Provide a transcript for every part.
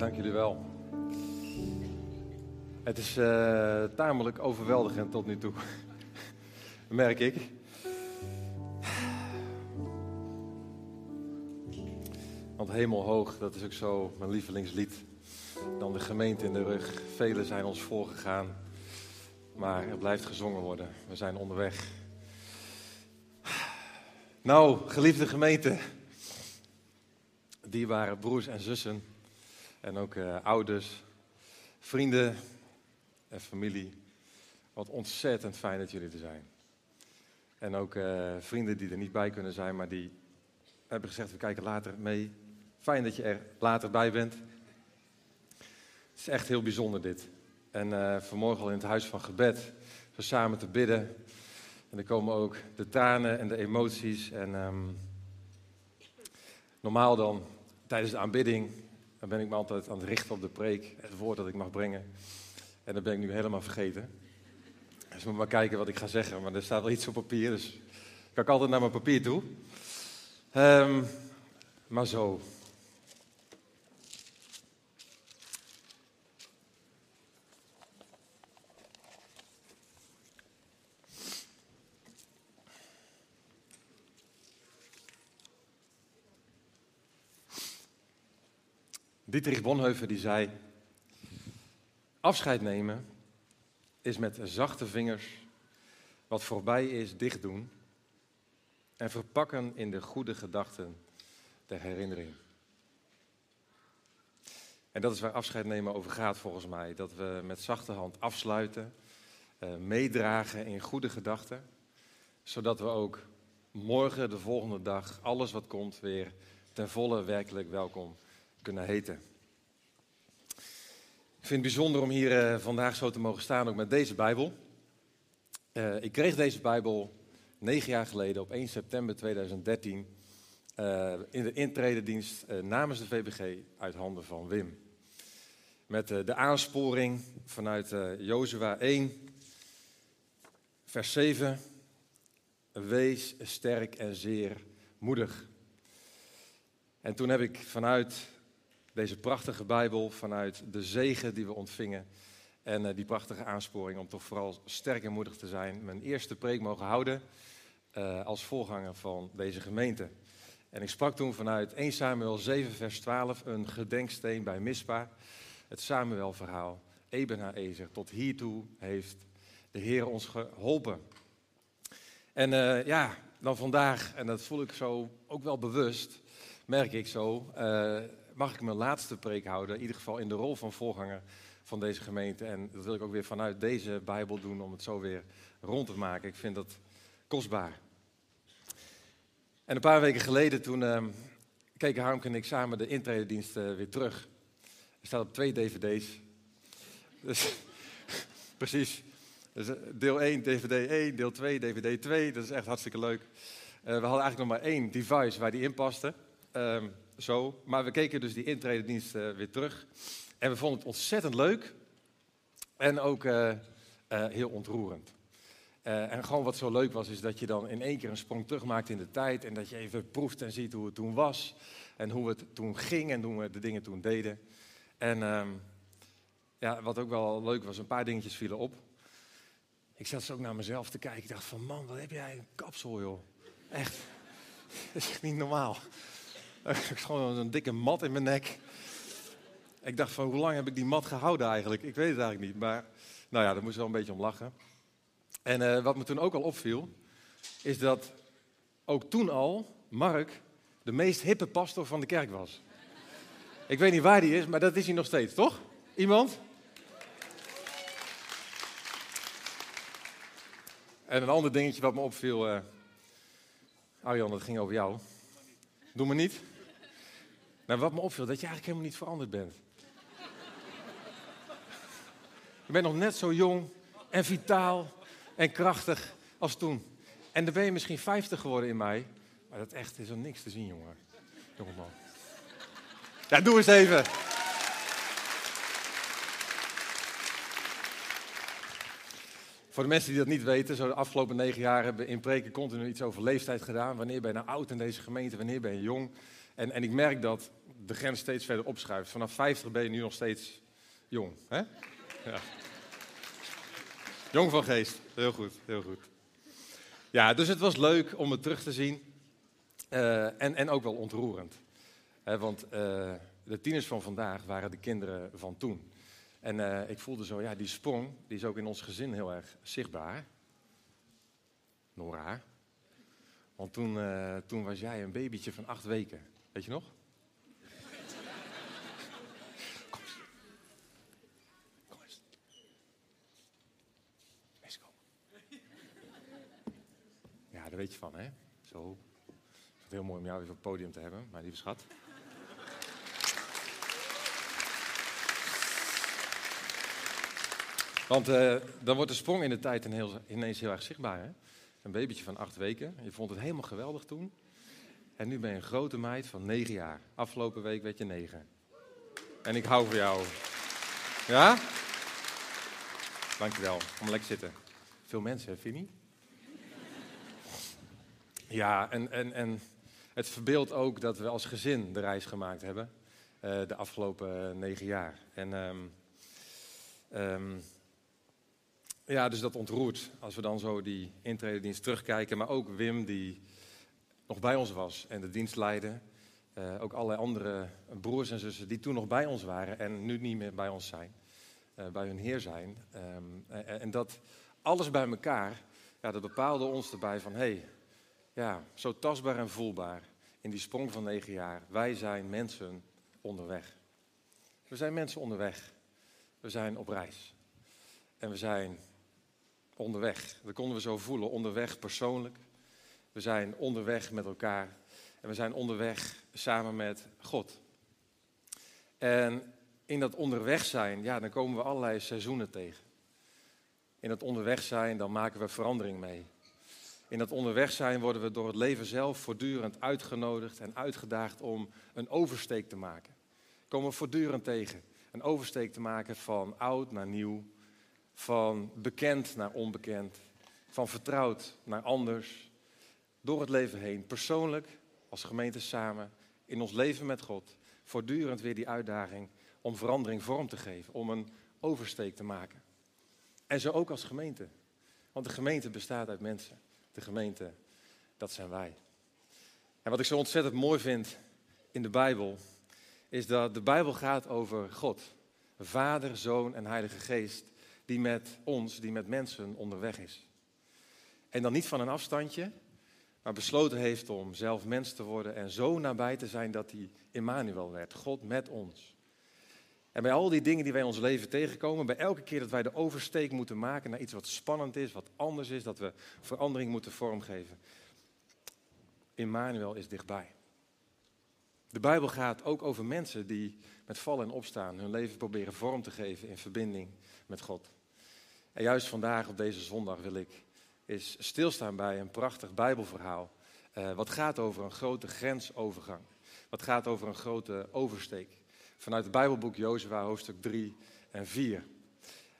dank jullie wel. Het is uh, tamelijk overweldigend tot nu toe, merk ik. Want hemelhoog, dat is ook zo mijn lievelingslied. Dan de gemeente in de rug. Velen zijn ons voorgegaan, maar er blijft gezongen worden. We zijn onderweg. Nou, geliefde gemeente, die waren broers en zussen en ook uh, ouders, vrienden en familie. Wat ontzettend fijn dat jullie er zijn. En ook uh, vrienden die er niet bij kunnen zijn, maar die hebben gezegd, we kijken later mee. Fijn dat je er later bij bent. Het is echt heel bijzonder dit. En uh, vanmorgen al in het huis van gebed, zo samen te bidden. En er komen ook de tranen en de emoties. En um, normaal dan, tijdens de aanbidding, dan ben ik me altijd aan het richten op de preek, het woord dat ik mag brengen. En dat ben ik nu helemaal vergeten. Dus moet maar kijken wat ik ga zeggen, maar er staat wel iets op papier, dus kan ik altijd naar mijn papier toe. Um, maar zo. Dietrich Bonhoeffer die zei, afscheid nemen is met zachte vingers wat voorbij is dicht doen en verpakken in de goede gedachten der herinnering. En dat is waar afscheid nemen over gaat volgens mij. Dat we met zachte hand afsluiten, uh, meedragen in goede gedachten. Zodat we ook morgen, de volgende dag, alles wat komt weer ten volle werkelijk welkom kunnen heten. Ik vind het bijzonder om hier uh, vandaag zo te mogen staan, ook met deze Bijbel. Uh, ik kreeg deze Bijbel negen jaar geleden, op 1 september 2013, uh, in de intrededienst namens de VBG uit handen van Wim. Met de aansporing vanuit Jozua 1, vers 7. Wees sterk en zeer moedig. En toen heb ik vanuit deze prachtige Bijbel vanuit de zegen die we ontvingen. En uh, die prachtige aansporing om toch vooral sterk en moedig te zijn. Mijn eerste preek mogen houden uh, als voorganger van deze gemeente. En ik sprak toen vanuit 1 Samuel 7 vers 12 een gedenksteen bij Mispa. Het Samuel-verhaal. Eben Ezer. Tot hiertoe heeft de Heer ons geholpen. En uh, ja, dan vandaag, en dat voel ik zo ook wel bewust, merk ik zo mag ik mijn laatste preek houden, in ieder geval in de rol van voorganger van deze gemeente. En dat wil ik ook weer vanuit deze Bijbel doen om het zo weer rond te maken. Ik vind dat kostbaar. En een paar weken geleden toen uh, keken Harmke en ik samen de intrededienst uh, weer terug. Er staat op twee dvd's. Dus, precies. Dus eh, deel 1 DVD 1, deel 2 DVD 2. Dat is echt hartstikke leuk. Uh, we hadden eigenlijk nog maar één device waar die in paste. Um, zo. Maar we keken dus die intrededienst uh, weer terug. En we vonden het ontzettend leuk. En ook uh, uh, heel ontroerend. en gewoon wat zo leuk was, is dat je dan in één keer een sprong terug maakt in de tijd. En dat je even proeft en ziet hoe het toen was. En hoe het toen ging en hoe we de dingen toen deden. En ehm, ja, wat ook wel leuk was, een paar dingetjes vielen op. Ik zat zo ook naar mezelf te kijken. Ik dacht van, man, wat heb jij een kapsel, joh. Echt. Dat is echt niet normaal. Ik gewoon een dikke mat in mijn nek. Ik dacht van, hoe lang heb ik die mat gehouden eigenlijk? Ik weet het eigenlijk niet, maar nou ja, daar moest wel een beetje om lachen. En uh, wat me toen ook al opviel, is dat ook toen al Mark de meest hippe pastor van de kerk was. Ik weet niet waar die is, maar dat is hij nog steeds, toch? Iemand? En een ander dingetje wat me opviel, uh, Arjan, dat ging over jou. Doe me niet. Nou, wat me opviel, dat je eigenlijk helemaal niet veranderd bent. Je bent nog net zo jong en vitaal en krachtig als toen. En dan ben je misschien 50 geworden in mij. Maar dat echt is er niks te zien, jongen. Jongeman. Ja, doe eens even. Voor de mensen die dat niet weten, zo de afgelopen negen jaar hebben we in preken continu iets over leeftijd gedaan. Wanneer ben je nou oud in deze gemeente, wanneer ben je jong? En, en ik merk dat de grens steeds verder opschuift. Vanaf 50 ben je nu nog steeds jong. Hè? Ja. Jong van geest. Heel goed, heel goed. Ja, dus het was leuk om het terug te zien. Uh, en, en ook wel ontroerend. want uh, de tieners van vandaag waren de kinderen van toen. En uh, ik voelde zo, ja, die sprong, die is ook in ons gezin heel erg zichtbaar. Nora. Want toen, toen was jij een babytje van acht weken. Weet je nog? Daar weet van, hè? Zo. Het is heel mooi om jou even op het podium te hebben, mijn lieve schat. Want uh, dan wordt de sprong in de tijd ineens heel erg zichtbaar. Hè? Een babytje van acht weken. Je vond het helemaal geweldig toen. En nu ben je een grote meid van negen jaar. Afgelopen week werd je negen. En ik hou van jou. Ja? Dankjewel. Kom lekker zitten. Veel mensen, hè, Vinnie? Ja, en, en, en het verbeeldt ook dat we als gezin de reis gemaakt hebben uh, de afgelopen negen jaar. En um, um, ja, dus dat ontroert als we dan zo die intrededienst terugkijken. Maar ook Wim, die nog bij ons was en de dienst leidde. Uh, ook allerlei andere broers en zussen die toen nog bij ons waren en nu niet meer bij ons zijn. Uh, bij hun Heer zijn. Um, en, dat alles bij elkaar, ja, dat bepaalde ons erbij van... Hey, ja, zo tastbaar en voelbaar in die sprong van negen jaar. Wij zijn mensen onderweg. We zijn mensen onderweg. We zijn op reis. En we zijn onderweg. Dat konden we zo voelen. Onderweg persoonlijk. We zijn onderweg met elkaar. En we zijn onderweg samen met God. En in dat onderweg zijn, ja, dan komen we allerlei seizoenen tegen. In dat onderweg zijn, dan maken we verandering mee. In dat onderweg zijn worden we door het leven zelf voortdurend uitgenodigd en uitgedaagd om een oversteek te maken. Komen we voortdurend tegen. Een oversteek te maken van oud naar nieuw, van bekend naar onbekend, van vertrouwd naar anders. Door het leven heen, persoonlijk, als gemeente samen, in ons leven met God, voortdurend weer die uitdaging om verandering vorm te geven, om een oversteek te maken. En zo ook als gemeente. Want de gemeente bestaat uit mensen de gemeente, dat zijn wij. En wat ik zo ontzettend mooi vind in de Bijbel, is dat de Bijbel gaat over God. Vader, Zoon en Heilige Geest, die met ons, die met mensen onderweg is. En dan niet van een afstandje, maar besloten heeft om zelf mens te worden en zo nabij te zijn dat hij Immanuel werd, God met ons. En bij al die dingen die wij ons leven tegenkomen, bij elke keer dat wij de oversteek moeten maken naar iets wat spannend is, wat anders is, dat we verandering moeten vormgeven. Immanuel is dichtbij. De Bijbel gaat ook over mensen die met vallen en opstaan hun leven proberen vorm te geven in verbinding met God. En juist vandaag op deze zondag wil ik eens stilstaan bij een prachtig Bijbelverhaal. Uh, wat gaat over een grote grensovergang. Wat gaat over een grote oversteek vanuit het Bijbelboek Jozua, hoofdstuk 3 en 4.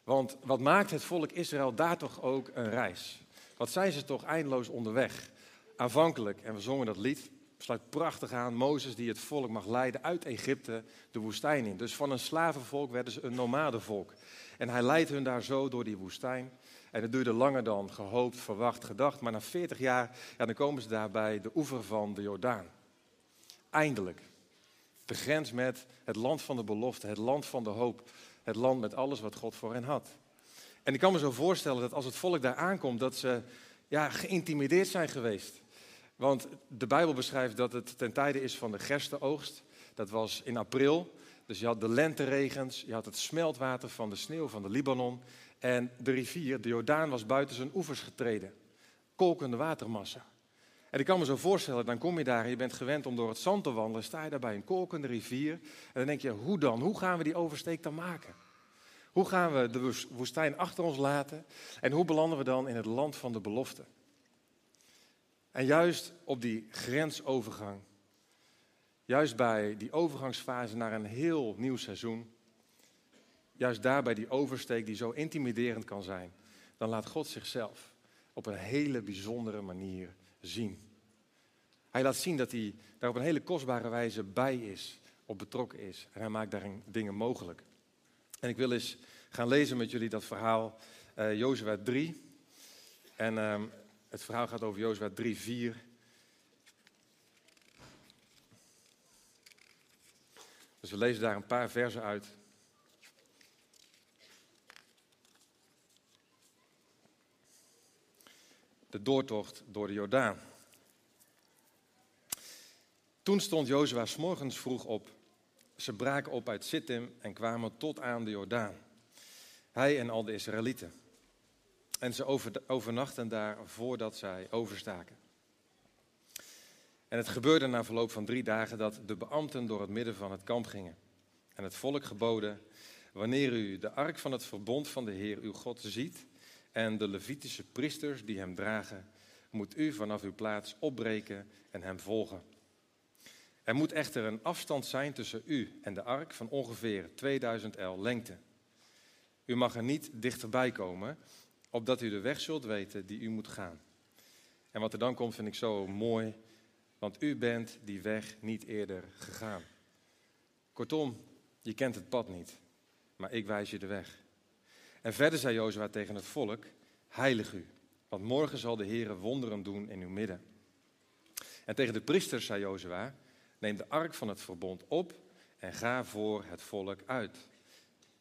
Want wat maakt het volk Israël daar toch ook een reis? Wat zijn ze toch eindeloos onderweg? Aanvankelijk, en we zongen dat lied, sluit prachtig aan, Mozes die het volk mag leiden uit Egypte de woestijn in. Dus van een slavenvolk werden ze een nomadenvolk. En hij leidt hun daar zo door die woestijn. En het duurde langer dan gehoopt, verwacht, gedacht. Maar na 40 jaar, ja, dan komen ze daar bij de oever van de Jordaan. Eindelijk de grens met het land van de belofte, het land van de hoop, het land met alles wat God voor hen had. En ik kan me zo voorstellen dat als het volk daar aankomt, dat ze ja, geïntimideerd zijn geweest. Want de Bijbel beschrijft dat het ten tijde is van de gerstenoogst. Dat was in april. Dus je had de lenteregens, je had het smeltwater van de sneeuw van de Libanon. En de rivier, de Jordaan, was buiten zijn oevers getreden. Kolkende watermassa. En ik kan me zo voorstellen, dan kom je daar en je bent gewend om door het zand te wandelen. Sta je daar bij een kolkende rivier. En dan denk je, hoe dan? Hoe gaan we die oversteek dan maken? Hoe gaan we de woestijn achter ons laten? En hoe belanden we dan in het land van de belofte? En juist op die grensovergang, juist bij die overgangsfase naar een heel nieuw seizoen, juist daar bij die oversteek die zo intimiderend kan zijn, dan laat God zichzelf op een hele bijzondere manier zien. Hij laat zien dat hij daar op een hele kostbare wijze bij is op betrokken is. En hij maakt daarin dingen mogelijk. En ik wil eens gaan lezen met jullie dat verhaal, uh, Jozua 3. En ehm, het verhaal gaat over Jozua 3, 4. Dus we lezen daar een paar versen uit. De doortocht door de Jordaan. Toen stond Jozua morgens vroeg op. Ze braken op uit Sittim en kwamen tot aan de Jordaan. Hij en al de Israëlieten. En ze overnachten daar voordat zij overstaken. En het gebeurde na verloop van drie dagen dat de beambten door het midden van het kamp gingen. En het volk geboden, wanneer u de ark van het verbond van de Heer uw God ziet en de Levitische priesters die hem dragen, moet u vanaf uw plaats opbreken en hem volgen. Er moet echter een afstand zijn tussen u en de ark van ongeveer 2000 el lengte. U mag er niet dichterbij komen, opdat u de weg zult weten die u moet gaan. En wat er dan komt vind ik zo mooi, want u bent die weg niet eerder gegaan. Kortom, je kent het pad niet, maar ik wijs je de weg. En verder zei Jozua tegen het volk, heilig u, want morgen zal de Heer wonderen doen in uw midden. En tegen de priesters zei Jozua, neem de ark van het verbond op en ga voor het volk uit.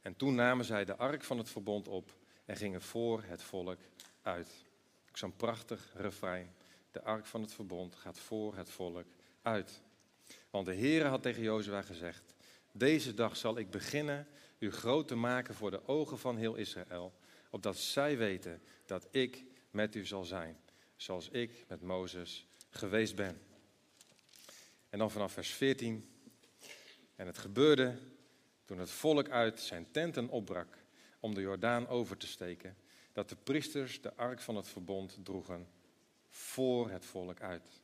En toen namen zij de ark van het verbond op en gingen voor het volk uit. Zo'n prachtig refrein. De ark van het verbond gaat voor het volk uit. Want de Heere had tegen Jozua gezegd: Deze dag zal ik beginnen u groot te maken voor de ogen van heel Israël, opdat zij weten dat ik met u zal zijn, zoals ik met Mozes geweest ben. En dan vanaf vers 14. En het gebeurde toen het volk uit zijn tenten opbrak om de Jordaan over te steken, dat de priesters de ark van het verbond droegen voor het volk uit.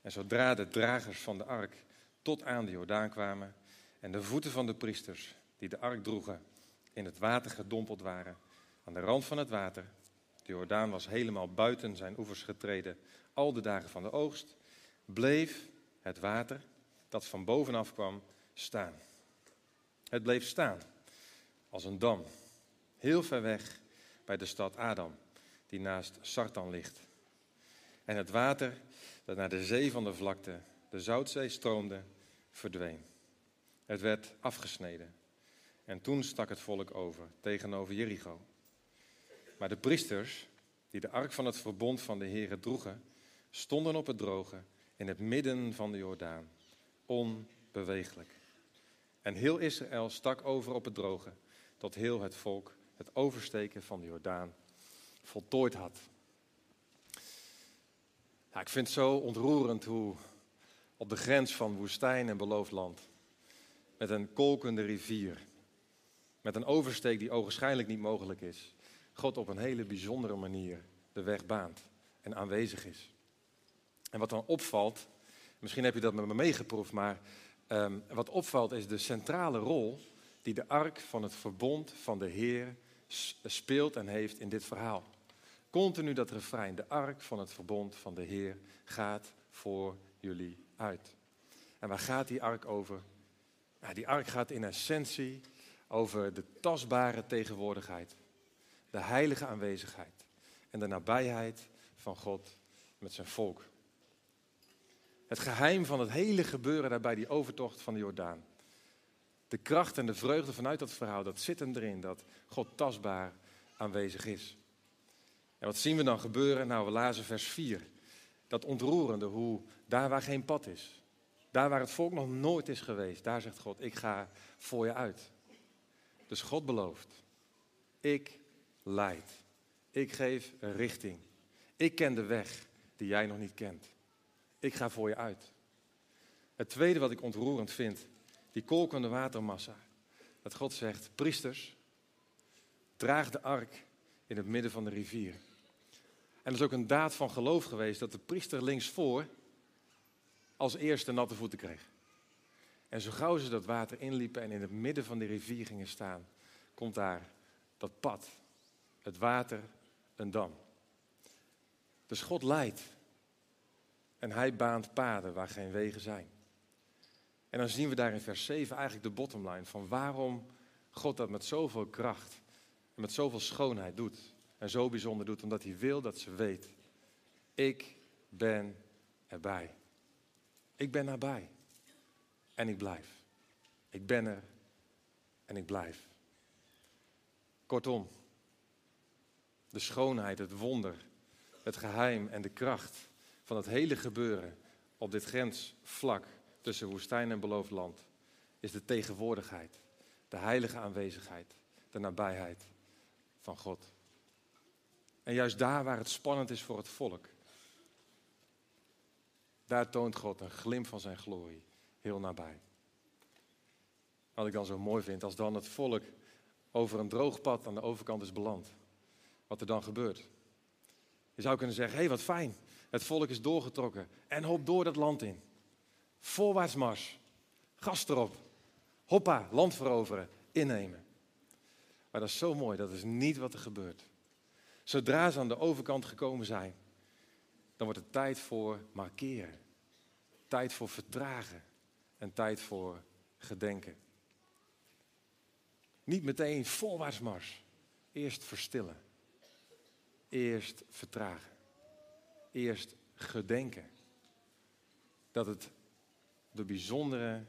En zodra de dragers van de ark tot aan de Jordaan kwamen en de voeten van de priesters die de ark droegen in het water gedompeld waren, aan de rand van het water, de Jordaan was helemaal buiten zijn oevers getreden, al de dagen van de oogst, bleef het water dat van bovenaf kwam staan. Het bleef staan als een dam, heel ver weg bij de stad Adam, die naast Sartan ligt. En het water dat naar de zee van de vlakte, de Zoutzee, stroomde, verdween. Het werd afgesneden. En toen stak het volk over tegenover Jericho. Maar de priesters, die de ark van het verbond van de Heere droegen, stonden op het droge in het midden van de Jordaan, onbeweeglijk. En heel Israël stak over op het droge, tot heel het volk het oversteken van de Jordaan voltooid had. Ja, ik vind het zo ontroerend hoe op de grens van woestijn en beloofd land, met een kolkende rivier, met een oversteek die ogenschijnlijk niet mogelijk is, God op een hele bijzondere manier de weg baant en aanwezig is. En wat dan opvalt, misschien heb je dat met me meegeproefd, maar um, wat opvalt is de centrale rol die de ark van het verbond van de Heer speelt en heeft in dit verhaal. Continu dat refrein, de ark van het verbond van de Heer gaat voor jullie uit. En waar gaat die ark over? Nou, die ark gaat in essentie over de tastbare tegenwoordigheid, de heilige aanwezigheid en de nabijheid van God met zijn volk. Het geheim van het hele gebeuren daarbij, die overtocht van de Jordaan. De kracht en de vreugde vanuit dat verhaal, dat zit erin, dat God tastbaar aanwezig is. En wat zien we dan gebeuren? Nou, we lazen vers 4. Dat ontroerende, hoe daar waar geen pad is, daar waar het volk nog nooit is geweest, daar zegt God, ik ga voor je uit. Dus God belooft, ik leid, ik geef richting. Ik ken de weg die jij nog niet kent. Ik ga voor je uit. Het tweede wat ik ontroerend vind, die kolkende watermassa. Dat God zegt, priesters, draag de ark in het midden van de rivier. En dat is ook een daad van geloof geweest dat de priester linksvoor als eerste natte voeten kreeg. En zo gauw ze dat water inliepen en in het midden van de rivier gingen staan, komt daar dat pad, het water, een dam. Dus God leidt en hij baant paden waar geen wegen zijn. En dan zien we daar in vers 7 eigenlijk de bottomline van waarom God dat met zoveel kracht en met zoveel schoonheid doet. En zo bijzonder doet, omdat hij wil dat ze weet, ik ben erbij. Ik ben nabij. En ik blijf. Ik ben er en ik blijf. Kortom, de schoonheid, het wonder, het geheim en de kracht van het hele gebeuren op dit grensvlak tussen woestijn en beloofd land is de tegenwoordigheid, de heilige aanwezigheid, de nabijheid van God. En juist daar waar het spannend is voor het volk, daar toont God een glimp van zijn glorie heel nabij. Wat ik dan zo mooi vind, als dan het volk over een droog pad aan de overkant is beland. Wat er dan gebeurt. Je zou kunnen zeggen, hé hey, wat fijn, het volk is doorgetrokken en hop door dat land in. Voorwaarts mars, gas erop, hoppa, land veroveren, innemen. Maar dat is zo mooi, dat is niet wat er gebeurt. Zodra ze aan de overkant gekomen zijn, dan wordt het tijd voor markeren. Tijd voor vertragen en tijd voor gedenken. Niet meteen voorwaarts mars. Eerst verstillen. Eerst vertragen. Eerst gedenken. Dat het de bijzondere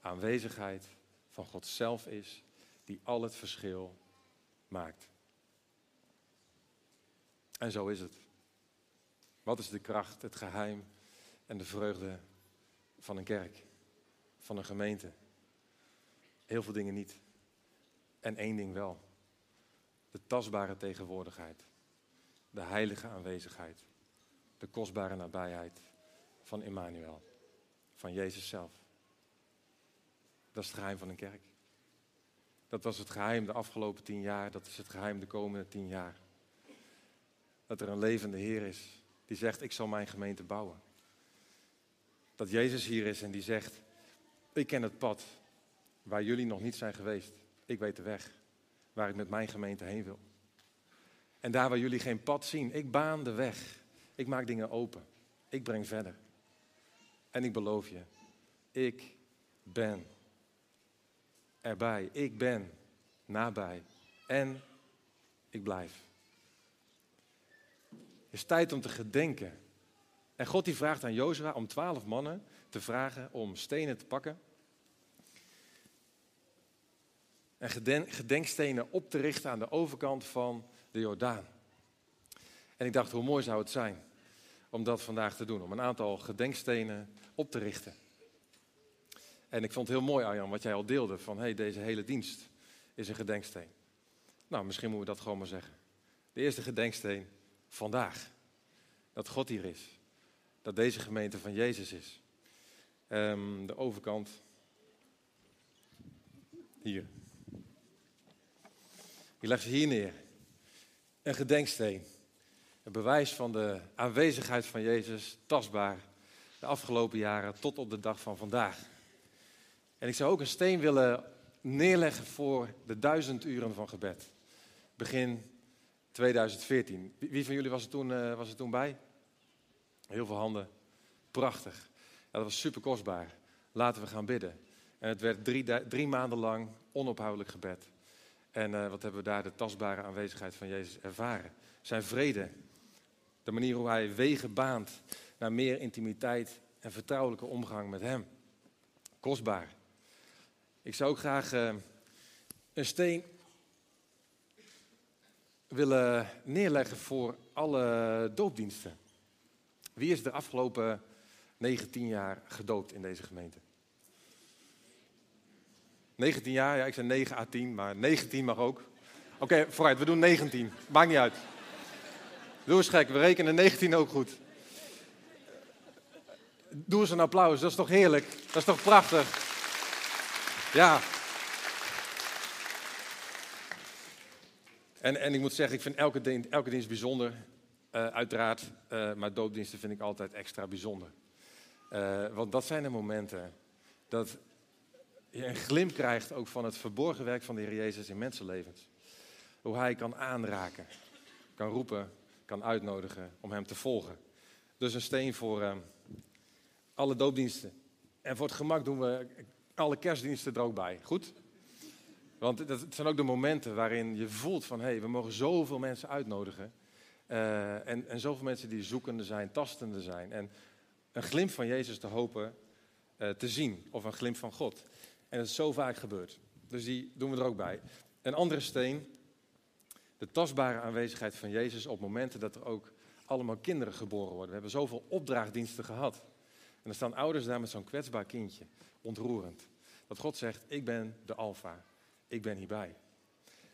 aanwezigheid van God zelf is die al het verschil maakt. En zo is het. Wat is de kracht, het geheim en de vreugde van een kerk, van een gemeente? Heel veel dingen niet. En één ding wel. De tastbare tegenwoordigheid. De heilige aanwezigheid. De kostbare nabijheid van Emmanuel. Van Jezus zelf. Dat is het geheim van een kerk. Dat was het geheim de afgelopen tien jaar. Dat is het geheim de komende tien jaar. Dat er een levende Heer is die zegt, ik zal mijn gemeente bouwen. Dat Jezus hier is en die zegt, ik ken het pad waar jullie nog niet zijn geweest. Ik weet de weg waar ik met mijn gemeente heen wil. En daar waar jullie geen pad zien, ik baan de weg. Ik maak dingen open. Ik breng verder. En ik beloof je, ik ben erbij. Ik ben nabij. En ik blijf. Het is tijd om te gedenken. En God die vraagt aan Jozua om twaalf mannen te vragen om stenen te pakken en gedenkstenen op te richten aan de overkant van de Jordaan. En ik dacht, hoe mooi zou het zijn om dat vandaag te doen, om een aantal gedenkstenen op te richten. En ik vond het heel mooi, Arjan, wat jij al deelde, van hey, deze hele dienst is een gedenksteen. Nou, misschien moeten we dat gewoon maar zeggen. De eerste gedenksteen vandaag. Dat God hier is. Dat deze gemeente van Jezus is. Um, de overkant. Hier. Die legt ze hier neer. Een gedenksteen. Een bewijs van de aanwezigheid van Jezus, tastbaar, de afgelopen jaren tot op de dag van vandaag. En ik zou ook een steen willen neerleggen voor de duizend uren van gebed. Begin 2014. Wie van jullie was er toen, uh, was er toen bij? Heel veel handen. Prachtig. Ja, dat was super kostbaar. Laten we gaan bidden. En het werd drie, drie maanden lang onophoudelijk gebed. En uh, wat hebben we daar de tastbare aanwezigheid van Jezus ervaren? Zijn vrede. De manier hoe hij wegen baant naar meer intimiteit en vertrouwelijke omgang met hem. Kostbaar. Ik zou ook graag uh, een steen willen neerleggen voor alle doopdiensten. Wie is de afgelopen 19 jaar gedoopt in deze gemeente? 19 jaar, ja, ik zei 9 à 10, maar 19 mag ook. Oké, vooruit, we doen 19. Maakt niet uit. Doe eens gek, we rekenen 19 ook goed. Doe eens een applaus, dat is toch heerlijk? Dat is toch prachtig? Ja. En, en ik moet zeggen, ik vind elke, dienst, elke dienst bijzonder, uh, uiteraard. Uh, maar doopdiensten vind ik altijd extra bijzonder. Uh, want dat zijn de momenten dat je een glimp krijgt ook van het verborgen werk van de Heer Jezus in mensenlevens. Hoe hij kan aanraken, kan roepen, kan uitnodigen om hem te volgen. Dus een steen voor uh, alle doopdiensten. En voor het gemak doen we alle kerstdiensten er ook bij. Goed? Want dat zijn ook de momenten waarin je voelt van... hé, hey, we mogen zoveel mensen uitnodigen. Uh, en, en zoveel mensen die zoekende zijn, tastende zijn. En een glimp van Jezus te hopen uh, te zien. Of een glimp van God. En dat is zo vaak gebeurd. Dus die doen we er ook bij. Een andere steen, de tastbare aanwezigheid van Jezus op momenten dat er ook allemaal kinderen geboren worden. We hebben zoveel opdrachtdiensten gehad. En er staan ouders daar met zo'n kwetsbaar kindje. Ontroerend. Dat God zegt, ik ben de alfa. Ik ben hierbij.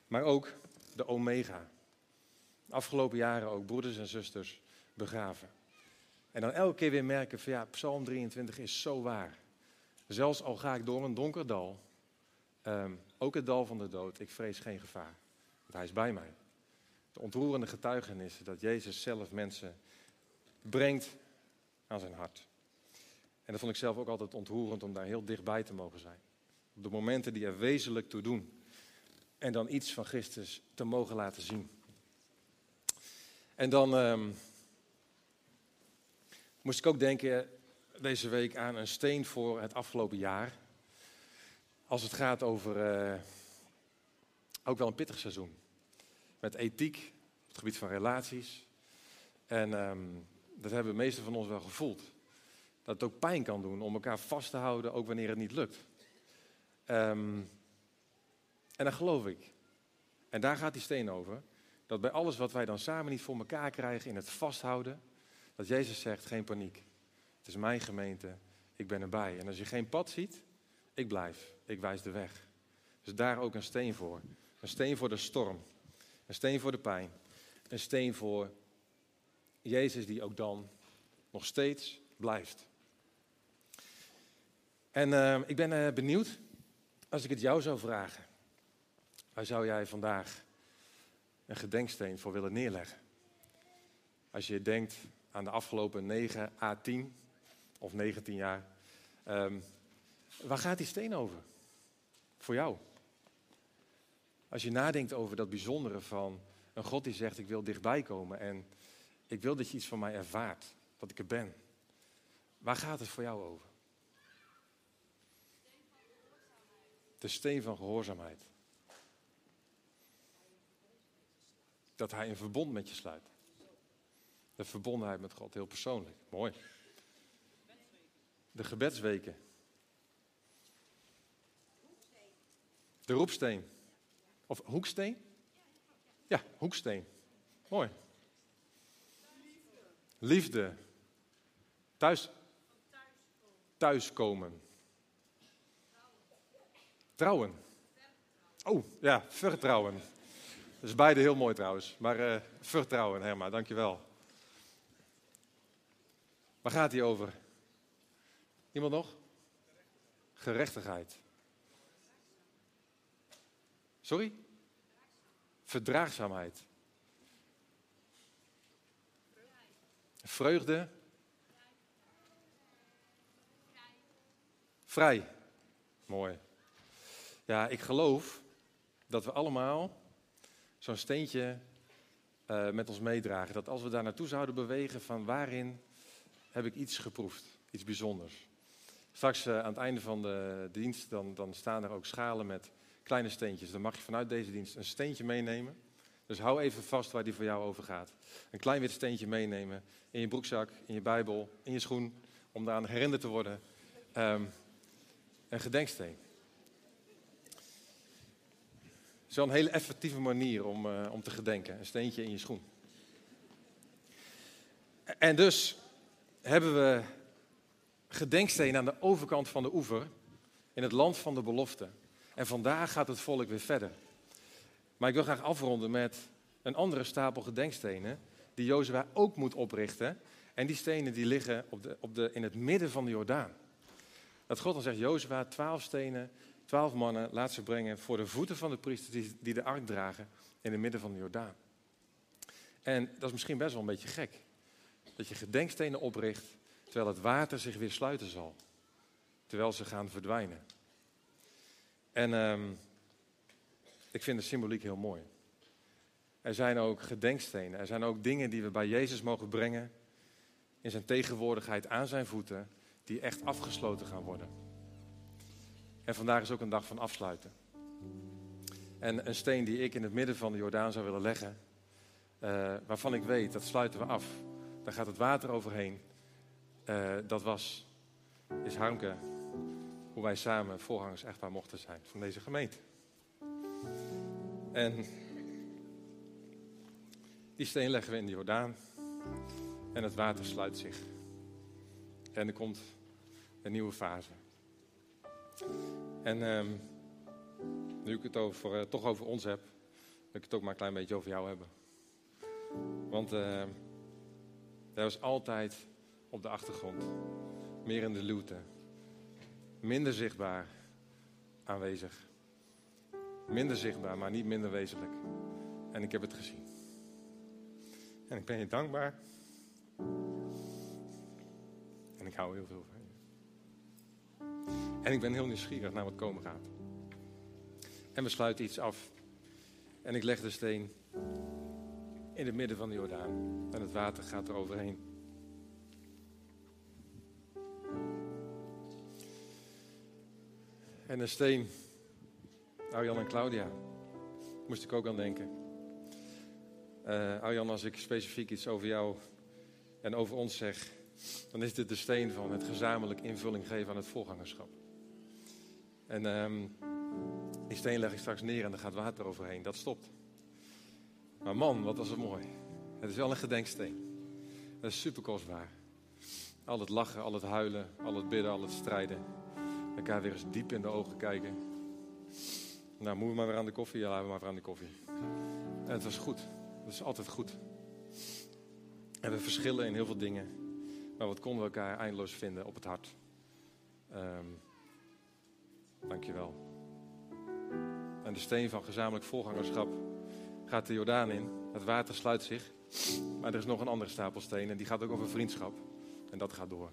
Maar ook de omega. Afgelopen jaren ook broeders en zusters begraven. En dan elke keer weer merken van ja, Psalm 23 is zo waar. Zelfs al ga ik door een donker dal, um, ook het dal van de dood, ik vrees geen gevaar. Want hij is bij mij. De ontroerende getuigenissen dat Jezus zelf mensen brengt aan zijn hart. En dat vond ik zelf ook altijd ontroerend om daar heel dichtbij te mogen zijn. Op de momenten die er wezenlijk toe doen. En dan iets van Christus te mogen laten zien. En dan um, moest ik ook denken deze week aan een steen voor het afgelopen jaar. Als het gaat over uh, ook wel een pittig seizoen. Met ethiek, op het gebied van relaties. En um, dat hebben de meesten van ons wel gevoeld. Dat het ook pijn kan doen om elkaar vast te houden, ook wanneer het niet lukt. Um, en dat geloof ik. En daar gaat die steen over. Dat bij alles wat wij dan samen niet voor elkaar krijgen in het vasthouden, dat Jezus zegt, geen paniek. Het is mijn gemeente, ik ben erbij. En als je geen pad ziet, ik blijf, ik wijs de weg. Dus daar ook een steen voor. Een steen voor de storm. Een steen voor de pijn. Een steen voor Jezus die ook dan nog steeds blijft. En uh, ik ben uh, benieuwd, als ik het jou zou vragen, waar zou jij vandaag een gedenksteen voor willen neerleggen? Als je denkt aan de afgelopen 9 à 10 of 19 jaar, um, waar gaat die steen over? Voor jou. Als je nadenkt over dat bijzondere van een God die zegt: Ik wil dichtbij komen en ik wil dat je iets van mij ervaart, dat ik er ben. Waar gaat het voor jou over? De steen van gehoorzaamheid. Dat hij een verbond met je sluit. De verbondenheid met God, heel persoonlijk. Mooi. De gebedsweken. De roepsteen. Of hoeksteen? Ja, hoeksteen. Mooi. Liefde. Thuis. Thuiskomen. Trouwen. Oh, ja, vertrouwen. Dat is beide heel mooi trouwens. Maar uh, vertrouwen, Herma, dankjewel. Waar gaat hij over? Iemand nog? Gerechtigheid. Sorry? Verdraagzaamheid. Vreugde. Vrij. Mooi. Ja, ik geloof dat we allemaal zo'n steentje uh, met ons meedragen. Dat als we daar naartoe zouden bewegen, van waarin heb ik iets geproefd, iets bijzonders. Straks uh, aan het einde van de dienst, dan, dan staan er ook schalen met kleine steentjes. Dan mag je vanuit deze dienst een steentje meenemen. Dus hou even vast waar die voor jou over gaat. Een klein wit steentje meenemen in je broekzak, in je Bijbel, in je schoen, om daaraan herinnerd te worden. Um, een gedenksteen. Een hele effectieve manier om, uh, om te gedenken. Een steentje in je schoen. En dus hebben we gedenkstenen aan de overkant van de oever. In het land van de belofte. En vandaag gaat het volk weer verder. Maar ik wil graag afronden met een andere stapel gedenkstenen. Die Jozua ook moet oprichten. En die stenen die liggen op de, op de, in het midden van de Jordaan. Dat God dan zegt, Jozua, twaalf stenen, twaalf mannen, laat ze brengen voor de voeten van de priesters die, die de ark dragen in het midden van de Jordaan. En dat is misschien best wel een beetje gek. Dat je gedenkstenen opricht terwijl het water zich weer sluiten zal. Terwijl ze gaan verdwijnen. En um, ik vind de symboliek heel mooi. Er zijn ook gedenkstenen. Er zijn ook dingen die we bij Jezus mogen brengen. In zijn tegenwoordigheid aan zijn voeten. die echt afgesloten gaan worden. En vandaag is ook een dag van afsluiten. En een steen die ik in het midden van de Jordaan zou willen leggen, uh, waarvan ik weet, dat sluiten we af. Daar gaat het water overheen. Uh, dat was, is Harmke, hoe wij samen voorgangers echtpaar mochten zijn van deze gemeente. En die steen leggen we in de Jordaan. En het water sluit zich. En er komt een nieuwe fase. En um, nu ik het over, uh, toch over ons heb, wil ik het ook maar een klein beetje over jou hebben. Want uh, hij was altijd op de achtergrond, meer in de luwte, minder zichtbaar aanwezig. Minder zichtbaar, maar niet minder wezenlijk. En ik heb het gezien. En ik ben je dankbaar. En ik hou heel veel van je. En ik ben heel nieuwsgierig naar wat komen gaat. En we sluiten iets af. En ik leg de steen in het midden van de Jordaan. En het water gaat er overheen. En een steen, Arjan en Claudia, moest ik ook aan denken. Uh, Arjan, als ik specifiek iets over jou en over ons zeg, dan is dit de steen van het gezamenlijk invulling geven aan het voorgangerschap. En um, die steen leg ik straks neer en er gaat water overheen. Dat stopt. Maar man, wat was het mooi. Het is wel een gedenksteen. Dat is super kostbaar. Al het lachen, al het huilen, al het bidden, al het strijden. Elkaar weer eens diep in de ogen kijken. Nou, moeten we maar weer aan de koffie? Ja, laten we maar weer aan de koffie. En het was goed. Het is altijd goed. En we verschillen in heel veel dingen. Maar wat konden we elkaar eindeloos vinden op het hart. Um, dankjewel. En de steen van gezamenlijk volgangerschap gaat de Jordaan in. Het water sluit zich. Maar er is nog een andere stapel stenen en die gaat ook over vriendschap. En dat gaat door.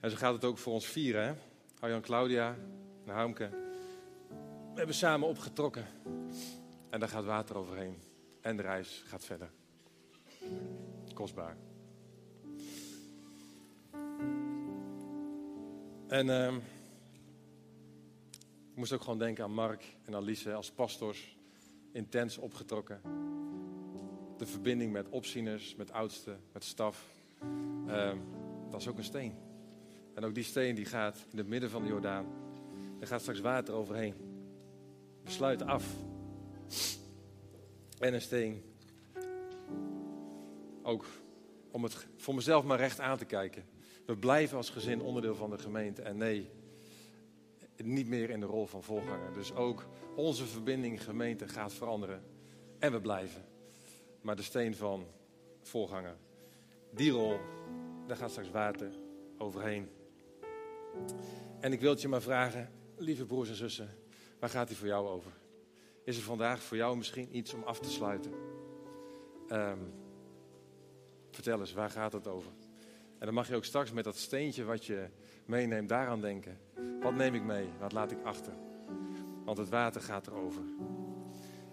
En zo gaat het ook voor ons vieren. Hè? Arjan Claudia en Harmke. We hebben samen opgetrokken. En daar gaat water overheen. En de reis gaat verder. Kostbaar. En uh, ik moest ook gewoon denken aan Mark en Alice als pastors. Intens opgetrokken. De verbinding met opzieners, met oudsten, met staf. Uh, dat is ook een steen. En ook die steen die gaat in het midden van de Jordaan. Er gaat straks water overheen. We sluiten af. En een steen. Ook om het voor mezelf maar recht aan te kijken. We blijven als gezin onderdeel van de gemeente. En nee, niet meer in de rol van voorganger. Dus ook onze verbinding gemeente gaat veranderen. En we blijven. Maar de steen van voorganger, die rol, daar gaat straks water overheen. En ik wil je maar vragen, lieve broers en zussen, waar gaat hij voor jou over? Is er vandaag voor jou misschien iets om af te sluiten? Um, vertel eens, waar gaat het over? En dan mag je ook straks met dat steentje wat je meeneemt daaraan denken. Wat neem ik mee? Wat laat ik achter? Want het water gaat erover.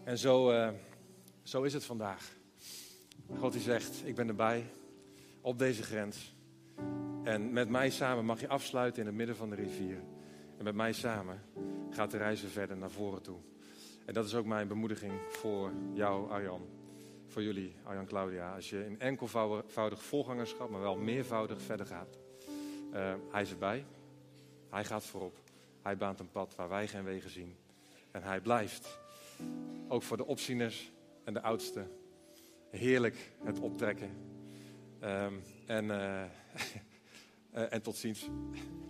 En zo, uh, zo is het vandaag. God die zegt, ik ben erbij op deze grens. En met mij samen mag je afsluiten in het midden van de rivier. En met mij samen gaat de reis verder naar voren toe. En dat is ook mijn bemoediging voor jou, Arjan. Voor jullie, Arjan Claudia. Als je in enkelvoudig volgangerschap, maar wel meervoudig verder gaat. Uh, hij is erbij. Hij gaat voorop. Hij baant een pad waar wij geen wegen zien. En hij blijft. Ook voor de opzieners en de oudsten. Heerlijk het optrekken. Um, en, uh, uh, en tot ziens.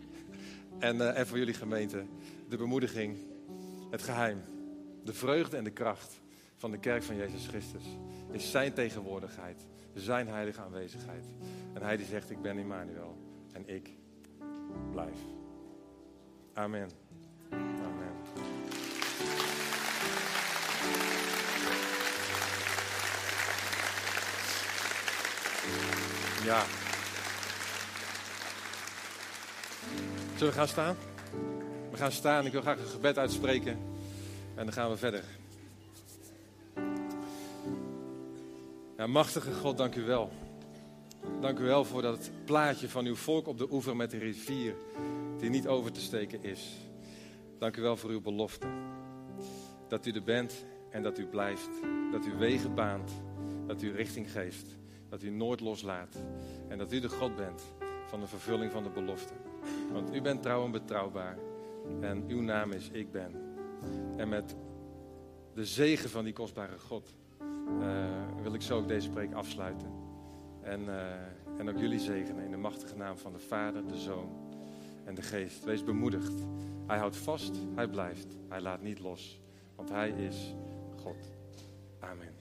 en, uh, en voor jullie gemeente de bemoediging, het geheim, de vreugde en de kracht van de kerk van Jezus Christus is zijn tegenwoordigheid, zijn heilige aanwezigheid. En hij die zegt, ik ben Immanuel en ik blijf. Amen. Amen. Ja. Zullen we gaan staan? We gaan staan. Ik wil graag een gebed uitspreken. En dan gaan we verder. Ja, machtige God, dank u wel. Dank u wel voor dat plaatje van uw volk op de oever met de rivier die niet over te steken is. Dank u wel voor uw belofte. Dat u er bent en dat u blijft. Dat u wegen baant. Dat u richting geeft. Dat u nooit loslaat. En dat u de God bent van de vervulling van de belofte. Want u bent trouw en betrouwbaar. En uw naam is Ik Ben. En met de zegen van die kostbare God uh, wil ik zo ook deze preek afsluiten. En, uh, en ook jullie zegenen in de machtige naam van de Vader, de Zoon en de Geest. Wees bemoedigd. Hij houdt vast, hij blijft, hij laat niet los. Want hij is God. Amen.